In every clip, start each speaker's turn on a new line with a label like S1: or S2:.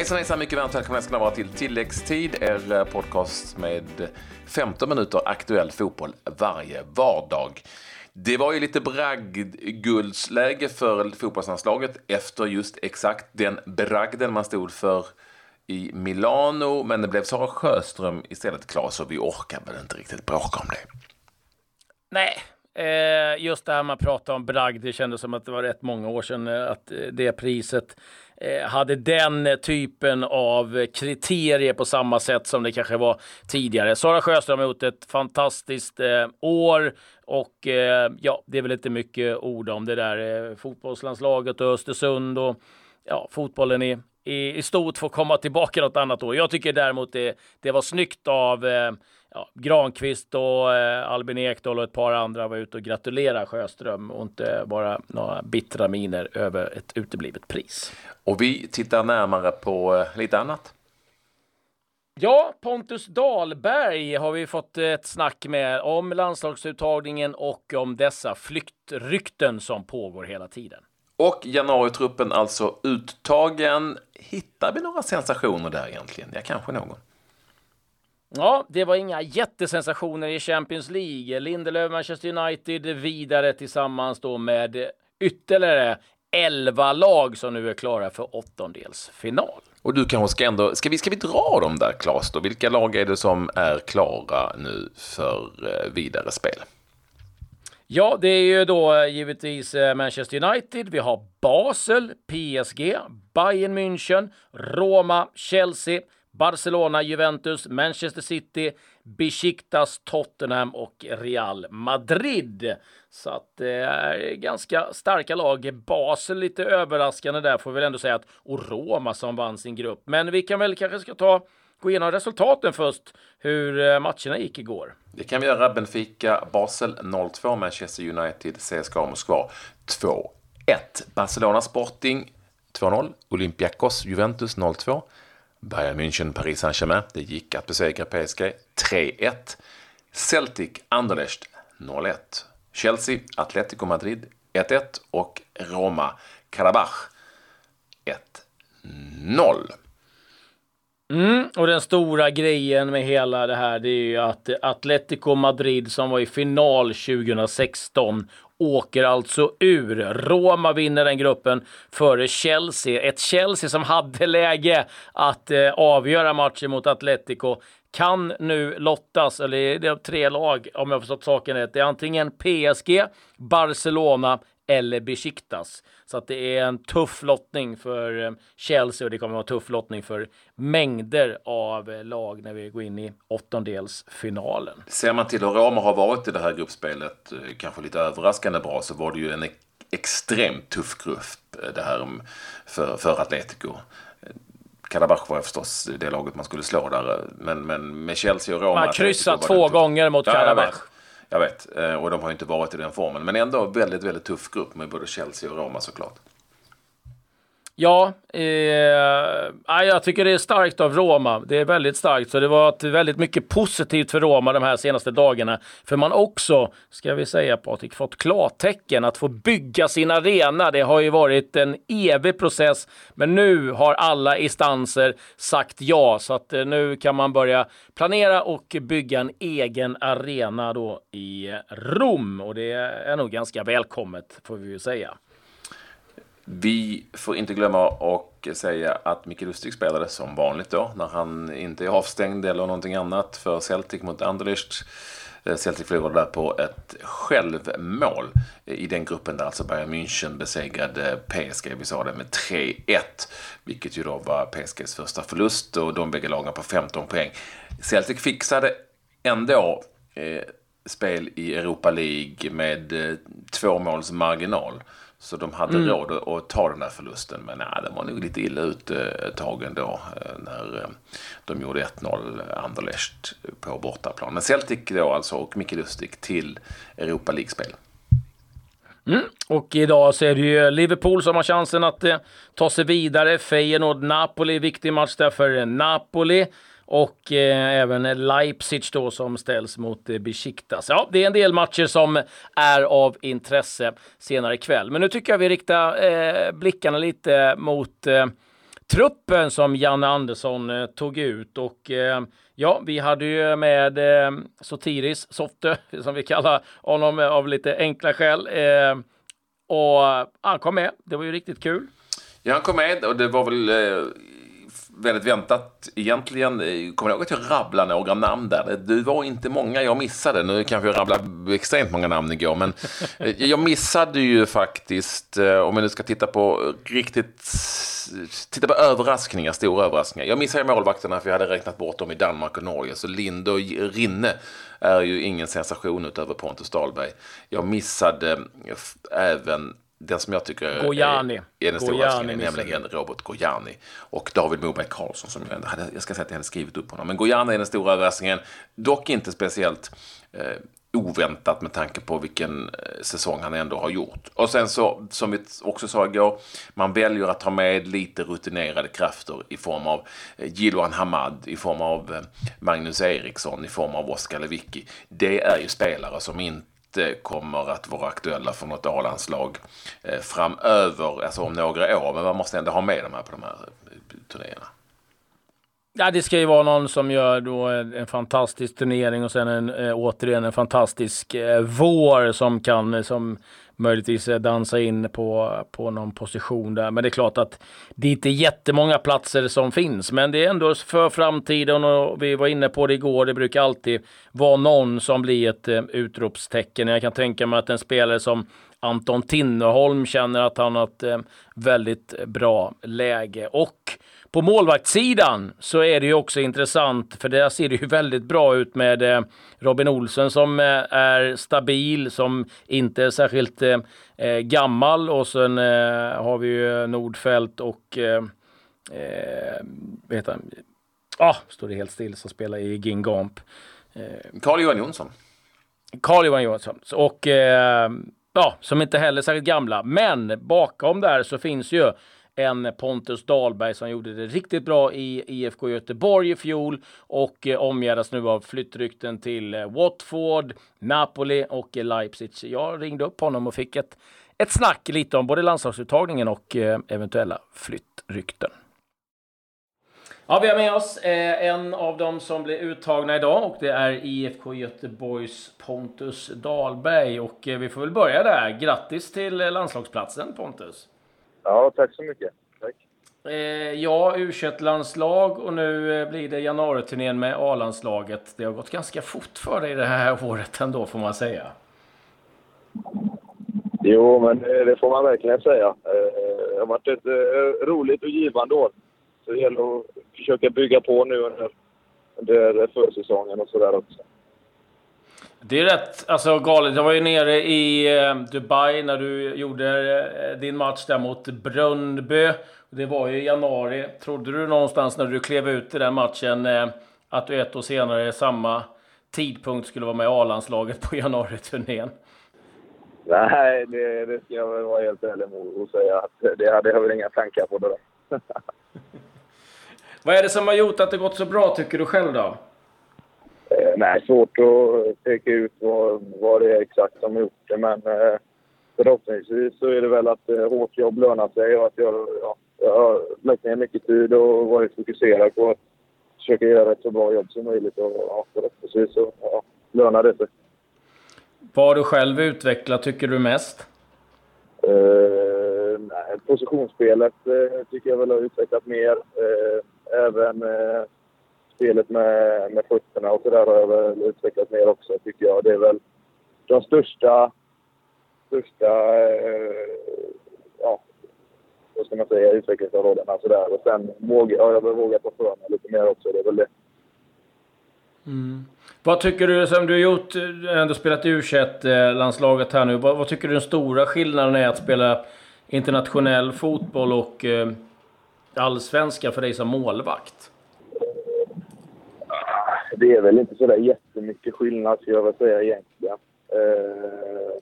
S1: Hejsan hejsan, mycket varmt välkomna ska ni vara till Tilläggstid, er eh, podcast med 15 minuter aktuell fotboll varje vardag. Det var ju lite bragdguldsläge för fotbollslandslaget efter just exakt den bragden man stod för i Milano, men det blev Sara Sjöström istället, Klas, och vi orkar väl inte riktigt bråka om det.
S2: Nej, eh, just det här man pratar om bragd, det kändes som att det var rätt många år sedan eh, att det priset Eh, hade den typen av kriterier på samma sätt som det kanske var tidigare. Sara Sjöström har gjort ett fantastiskt eh, år och eh, ja, det är väl inte mycket ord om det där fotbollslandslaget och Östersund och ja, fotbollen i, i, i stort får komma tillbaka något annat år. Jag tycker däremot det, det var snyggt av ja, Granqvist och eh, Albin Ekdal och ett par andra var ute och gratulerade Sjöström och inte bara några bittra miner över ett uteblivet pris.
S1: Och vi tittar närmare på eh, lite annat.
S2: Ja, Pontus Dahlberg har vi fått ett snack med om landslagsuttagningen och om dessa flyktrykten som pågår hela tiden.
S1: Och januaritruppen alltså uttagen. Hittar vi några sensationer där egentligen? Ja, kanske någon.
S2: Ja, det var inga jättesensationer i Champions League. Lindelöf, Manchester United vidare tillsammans då med ytterligare 11 lag som nu är klara för åttondelsfinal.
S1: Och du kanske ska ändå, ska vi, ska vi dra dem där Claes då? Vilka lag är det som är klara nu för eh, vidare spel?
S2: Ja, det är ju då eh, givetvis eh, Manchester United. Vi har Basel, PSG, Bayern München, Roma, Chelsea, Barcelona, Juventus, Manchester City, Besiktas, Tottenham och Real Madrid. Så att det är ganska starka lag. Basel lite överraskande där får vi väl ändå säga att och Roma som vann sin grupp. Men vi kan väl kanske ska ta gå igenom resultaten först, hur eh, matcherna gick igår.
S1: Det kan vi göra. Benfica, Basel 0-2, Manchester United, CSKA Moskva 2-1. Barcelona Sporting 2-0, Olympiakos, Juventus 0-2. Bayern München, Paris Saint-Germain. Det gick att besegra PSG 3-1. Celtic, Anderlecht 0-1. Chelsea, Atletico Madrid 1-1 och Roma, Karabach 1-0.
S2: Mm, och den stora grejen med hela det här det är ju att Atletico Madrid som var i final 2016 åker alltså ur. Roma vinner den gruppen före Chelsea. Ett Chelsea som hade läge att eh, avgöra matchen mot Atletico kan nu lottas, eller det är tre lag om jag förstått saken rätt. Det är antingen PSG, Barcelona eller Besiktas. Så att det är en tuff lottning för eh, Chelsea och det kommer att vara en tuff lottning för mängder av eh, lag när vi går in i åttondelsfinalen.
S1: Ser man till hur Roma har varit i det här gruppspelet, eh, kanske lite överraskande bra, så var det ju en extremt tuff grupp det här för, för Atletico. Karabach var förstås det laget man skulle slå där, men, men med Chelsea och Roma...
S2: Man har kryssat två gånger mot Karabach.
S1: Jag vet, eh, och de har ju inte varit i den formen. Men ändå väldigt, väldigt tuff grupp med både Chelsea och Roma såklart.
S2: Ja, eh, jag tycker det är starkt av Roma. Det är väldigt starkt. Så det var väldigt mycket positivt för Roma de här senaste dagarna. För man också, ska vi säga Patrik, fått klartecken att få bygga sin arena. Det har ju varit en evig process, men nu har alla instanser sagt ja. Så att eh, nu kan man börja planera och bygga en egen arena då i Rom. Och det är nog ganska välkommet, får vi ju säga.
S1: Vi får inte glömma och säga att Micke Lustig spelade som vanligt då, när han inte är avstängd eller någonting annat för Celtic mot Anderlecht. Eh, Celtic förlorade där på ett självmål eh, i den gruppen där alltså Bayern München besegrade PSG, vi sa det, med 3-1. Vilket ju då var PSGs första förlust och de bägge lagen på 15 poäng. Celtic fixade ändå eh, spel i Europa League med eh, två måls marginal. Så de hade mm. råd att ta den där förlusten. Men nej, den var nog lite illa ute ett tag ändå. Eh, när eh, de gjorde 1-0 Anderlecht på bortaplan. Men Celtic då alltså och Micke Lustig till Europa League-spel.
S2: Mm. Och idag så är det ju Liverpool som har chansen att eh, ta sig vidare. Feyenoord-Napoli, viktig match där för Napoli och eh, även Leipzig då som ställs mot eh, Besiktas. Ja, det är en del matcher som är av intresse senare ikväll. Men nu tycker jag vi riktar eh, blickarna lite mot eh, truppen som Janne Andersson eh, tog ut. Och eh, ja, vi hade ju med eh, Sotiris Softe, som vi kallar honom eh, av lite enkla skäl. Eh, och eh, han kom med. Det var ju riktigt kul.
S1: Ja, han kom med och det var väl eh, väldigt väntat egentligen. Kommer du ihåg att jag rabblade några namn där? Du var inte många jag missade. Nu kanske jag rabblade extremt många namn igår, men eh, jag missade ju faktiskt, eh, om vi nu ska titta på riktigt, titta på överraskningar, stora överraskningar. Jag missade målvakterna för jag hade räknat bort dem i Danmark och Norge, så Linde och Rinne är ju ingen sensation utöver Pontus Dahlberg. Jag missade även den som jag tycker
S2: Gojani.
S1: är, är den stora överraskningen, nämligen Robert Gojani. Och David Moberg Karlsson som jag, hade, jag ska säga att jag hade skrivit upp honom. Men Gojani är den stora överraskningen, dock inte speciellt eh, oväntat med tanke på vilken eh, säsong han ändå har gjort. Och sen så, som vi också sa igår, man väljer att ta med lite rutinerade krafter i form av eh, Jiloan Hamad, i form av eh, Magnus Eriksson, i form av Oskar Lewicki. Det är ju spelare som inte inte kommer att vara aktuella för något A-landslag eh, framöver, alltså om några år. Men man måste ändå ha med dem här på de här eh, turnéerna.
S2: Ja, det ska ju vara någon som gör då en fantastisk turnering och sen en, eh, återigen en fantastisk vår som kan som möjligtvis eh, dansa in på, på någon position där. Men det är klart att det är inte jättemånga platser som finns, men det är ändå för framtiden och vi var inne på det igår. Det brukar alltid vara någon som blir ett eh, utropstecken. Jag kan tänka mig att en spelare som Anton Tinnerholm känner att han har ett eh, väldigt bra läge och på målvaktssidan så är det ju också intressant, för där ser det ju väldigt bra ut med eh, Robin Olsen som eh, är stabil, som inte är särskilt eh, gammal och sen har vi ju Nordfält och eh, vad heter han? Ah, står det helt still som spelar i Gingamp.
S1: Carl-Johan Jonsson.
S2: Carl-Johan Jonsson. Och ja, som inte heller är särskilt gamla. Men bakom där så finns ju en Pontus Dahlberg som gjorde det riktigt bra i IFK Göteborg i fjol och eh, omgärdas nu av flyttrykten till eh, Watford, Napoli och eh, Leipzig. Jag ringde upp honom och fick ett, ett snack lite om både landslagsuttagningen och eh, eventuella flyttrykten. Ja, vi har med oss eh, en av dem som blir uttagna idag och det är IFK Göteborgs Pontus Dahlberg. Och eh, vi får väl börja där. Grattis till eh, landslagsplatsen Pontus!
S3: Ja, tack så mycket. Tack.
S2: Eh, ja, u landslag och nu eh, blir det januariturnén med A-landslaget. Det har gått ganska fort för dig det här året ändå, får man säga.
S3: Jo, men det får man verkligen säga. Eh, det har varit ett roligt och givande år. Så det gäller att försöka bygga på nu under, under försäsongen och sådär också.
S2: Det är rätt alltså, galet. Jag var ju nere i eh, Dubai när du gjorde eh, din match där mot Brunnby. Det var ju i januari. Trodde du någonstans när du klev ut i den matchen eh, att du ett år senare, samma tidpunkt, skulle vara med i A-landslaget på januariturnén?
S3: Nej, det, det ska jag väl vara helt ärlig och säga att det hade jag väl inga tankar på. Det
S2: Vad är det som har gjort att det gått så bra, tycker du själv då?
S3: Eh, nej, svårt att peka ut vad, vad det är exakt som har gjort det, men eh, förhoppningsvis så är det väl att eh, hårt jobb lönar sig och att jag, ja, jag har lagt ner mycket tid och varit fokuserad på att försöka göra ett så bra jobb som möjligt och ja, förhoppningsvis så ja, lönar det sig.
S2: Vad har du själv utvecklat, tycker du, mest?
S3: Eh, nej, positionsspelet eh, tycker jag väl har utvecklat mer. Eh, även eh, spelet med, med fötterna och sådär har jag väl utvecklat mer också, tycker jag. Det är väl de största, största eh, ja, vad ska man säga, utvecklingsområdena sådär. Och sen våga, har jag väl vågat ta för mig lite mer också. Det är väl det.
S2: Mm. Vad tycker du, som du har gjort, ändå spelat i u eh, landslaget här nu. Vad, vad, tycker du den stora skillnaden är att spela internationell fotboll och eh, allsvenska för dig som målvakt?
S3: Det är väl inte så där jättemycket skillnad, skulle jag väl säga egentligen. Eh,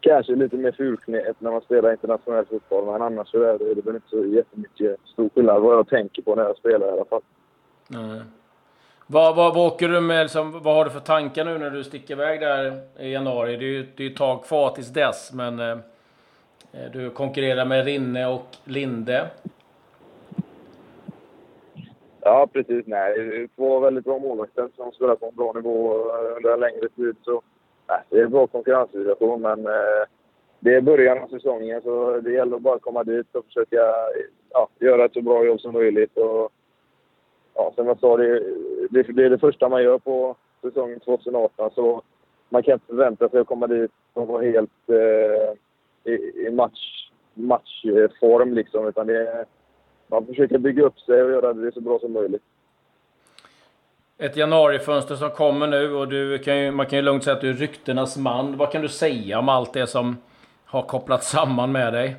S3: kanske lite mer fulknät när man spelar internationell fotboll, men annars så är det, väl inte så jättemycket stor skillnad vad jag tänker på när jag spelar i alla fall.
S2: Mm. Vad, vad, vad åker du med, liksom, vad har du för tankar nu när du sticker iväg där i januari? Det är ju det är ett tag kvar tills dess, men eh, eh, du konkurrerar med Rinne och Linde.
S3: Ja, precis. Nej, två väldigt bra målvakter som spelar på en bra nivå under en längre tid. Så, nej, det är en bra konkurrenssituation, men eh, det är början av säsongen så det gäller att komma dit och försöka ja, göra ett så bra jobb som möjligt. Och, ja, som jag sa, det, det, det är det första man gör på säsongen 2018. Så man kan inte förvänta sig att komma dit och vara helt eh, i, i match, matchform. Liksom, utan det, man försöker bygga upp sig och göra det så bra som möjligt.
S2: Ett januarifönster som kommer nu och du kan ju, man kan ju lugnt säga att du är ryktenas man. Vad kan du säga om allt det som har kopplats samman med dig?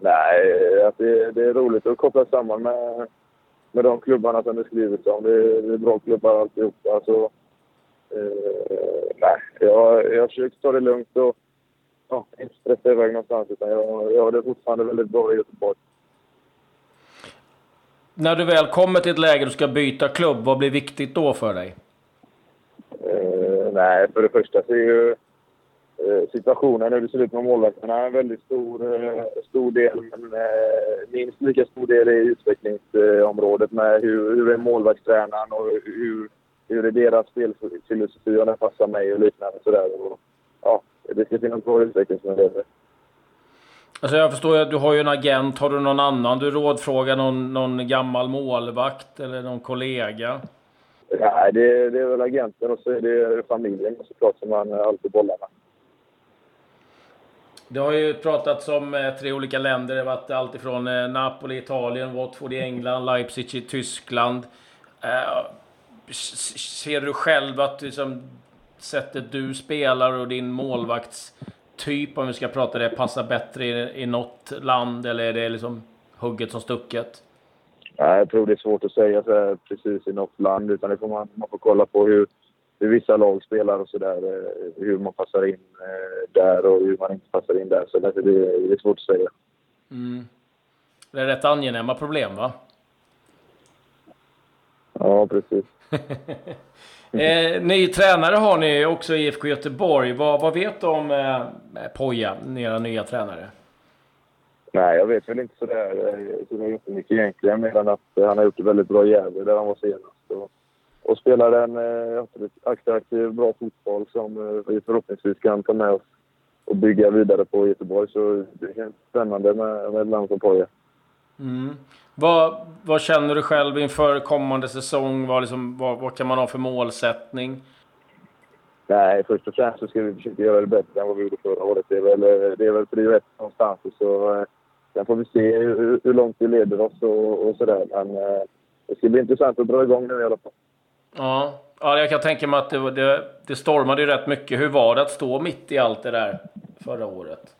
S3: Nej, att det, det är roligt att koppla samman med, med de klubbarna som det skrivits om. Det, det är bra klubbar alltihopa. Så, eh, nej, jag, jag försöker ta det lugnt och ja, inte stressa iväg någonstans. Utan jag, jag har det fortfarande väldigt bra i Göteborg.
S2: När du väl kommer till ett läge du ska byta klubb, vad blir viktigt då för dig?
S3: Eh, nej, för det första så är ju Eh, situationen, hur det ser ut med målvakterna, en väldigt stor, eh, stor del. Men eh, minst lika stor del är utvecklingsområdet med hur, hur är målvaktstränaren och hur, hur är deras spelfilosofi och den passar mig och liknande. Sådär. Och, ja, det ska finnas bra utvecklingsmöjligheter.
S2: Alltså jag förstår att du har ju en agent. Har du någon annan du rådfrågar? Någon, någon gammal målvakt eller någon kollega?
S3: Nej, det, det är väl agenten och så är det familjen såklart som man alltid bollar med.
S2: Det har ju pratats om eh, tre olika länder. Det har varit allt ifrån eh, Napoli, Italien, Watford i England, Leipzig i Tyskland. Eh, ser du själv att liksom, sättet du spelar och din målvaktstyp, om vi ska prata det, passar bättre i, i något land? Eller är det liksom hugget som stucket?
S3: Nej, jag tror det är svårt att säga så precis i något land. Utan det får man, man får kolla på hur, hur vissa lag spelar och sådär. Eh, hur man passar in eh, där och hur man inte passar in där. Så det, det är svårt att säga.
S2: Mm. Det är rätt angenäma problem, va?
S3: Ja, precis.
S2: eh, ny tränare har ni också i IFK Göteborg. Vad, vad vet du om eh, Poja, era nya tränare?
S3: Nej, jag vet väl inte sådär så mycket egentligen, mer än att han har gjort det väldigt bra i Gävle där han var senast. Och och spelar en eh, attraktiv, bra fotboll som eh, vi förhoppningsvis kan ta med oss och bygga vidare på Göteborg. Så det känns spännande med, med ett land som Poja.
S2: Mm. Vad, vad, känner du själv inför kommande säsong? Vad, liksom, vad, vad, kan man ha för målsättning?
S3: Nej, först och främst så ska vi försöka göra det bättre än vad vi gjorde förra året. Det är väl, det är väl prio ett någonstans. Så, eh, sen får vi se hur, hur långt det leder oss och, och sådär. Men eh, det ska bli intressant att dra igång nu i alla fall.
S2: Ja, ja jag kan tänka mig att det, det, det stormade ju rätt mycket. Hur var det att stå mitt i allt det där förra året?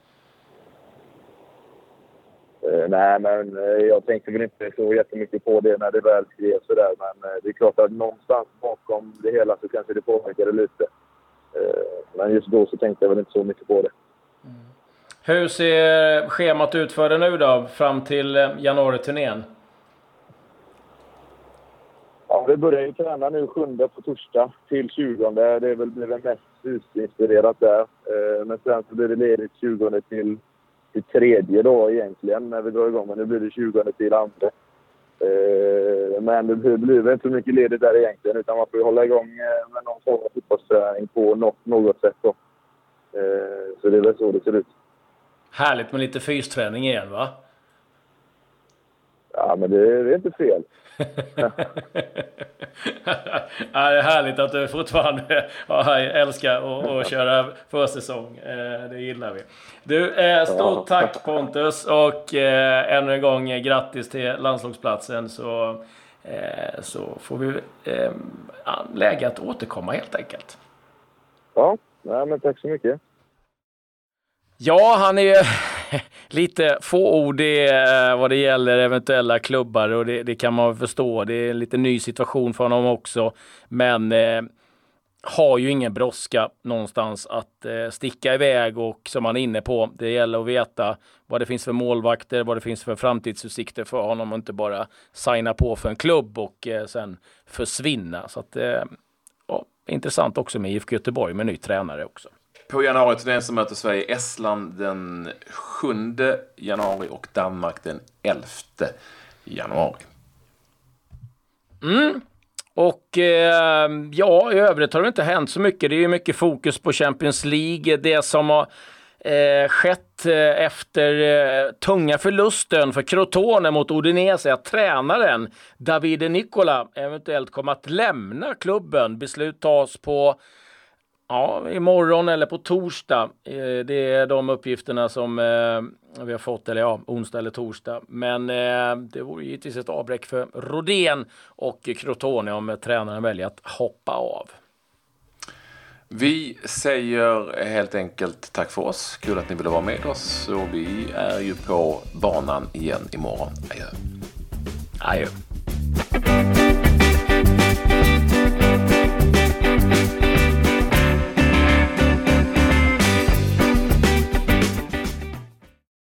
S3: Uh, nej, men uh, jag tänkte väl inte så jättemycket på det när det väl skrevs sådär. Men uh, det är klart att någonstans bakom det hela så kanske det påverkade lite. men just då så tänkte jag väl inte så mycket på det. Mm.
S2: Hur ser schemat ut för dig nu då, fram till januari-turnén?
S3: Ja, vi börjar ju träna nu sjunde på torsdag till 20. Det är väl blir väl mest husinspirerat där. Eh, men sen så blir det ledigt 20 till, till tredje då egentligen när vi drar igång. Men nu blir det 20 till andra. Eh, men det blir, väl inte så mycket ledigt där egentligen utan man får ju hålla igång eh, med någon form av fotbollsträning på något, något sätt då. Eh, så det är väl så det ser ut.
S2: Härligt med lite fysträning igen va?
S3: Ja, men det, det är inte fel.
S2: ja, det är härligt att du fortfarande älskar att köra försäsong. Eh, det gillar vi. Du, eh, stort tack Pontus och eh, ännu en gång grattis till landslagsplatsen. Så, så får vi läge att återkomma helt enkelt.
S3: Ja, men tack så mycket.
S2: Ja, han är lite fåordig eh, vad det gäller eventuella klubbar och det, det, kan man förstå. Det är en lite ny situation för honom också. Men eh, har ju ingen brådska någonstans att eh, sticka iväg och som han är inne på, det gäller att veta vad det finns för målvakter, vad det finns för framtidsutsikter för honom och inte bara signa på för en klubb och eh, sen försvinna. Så att, eh, ja, intressant också med IFK Göteborg med ny tränare också.
S1: På januari-turnén så möter Sverige Estland den 7 januari och Danmark den 11 januari.
S2: Mm. Och eh, ja, i övrigt har det inte hänt så mycket. Det är ju mycket fokus på Champions League. Det som har eh, skett eh, efter eh, tunga förlusten för Crotone mot Udinese att tränaren Davide Nicola eventuellt kommer att lämna klubben. Beslut tas på Ja, imorgon eller på torsdag. Eh, det är de uppgifterna som eh, vi har fått, eller ja, onsdag eller torsdag. Men eh, det vore givetvis ett avbräck för Rodén och Crotone om tränaren väljer att hoppa av.
S1: Vi säger helt enkelt tack för oss. Kul att ni ville vara med oss. Och vi är ju på banan igen imorgon. Adjö.
S2: Adjö.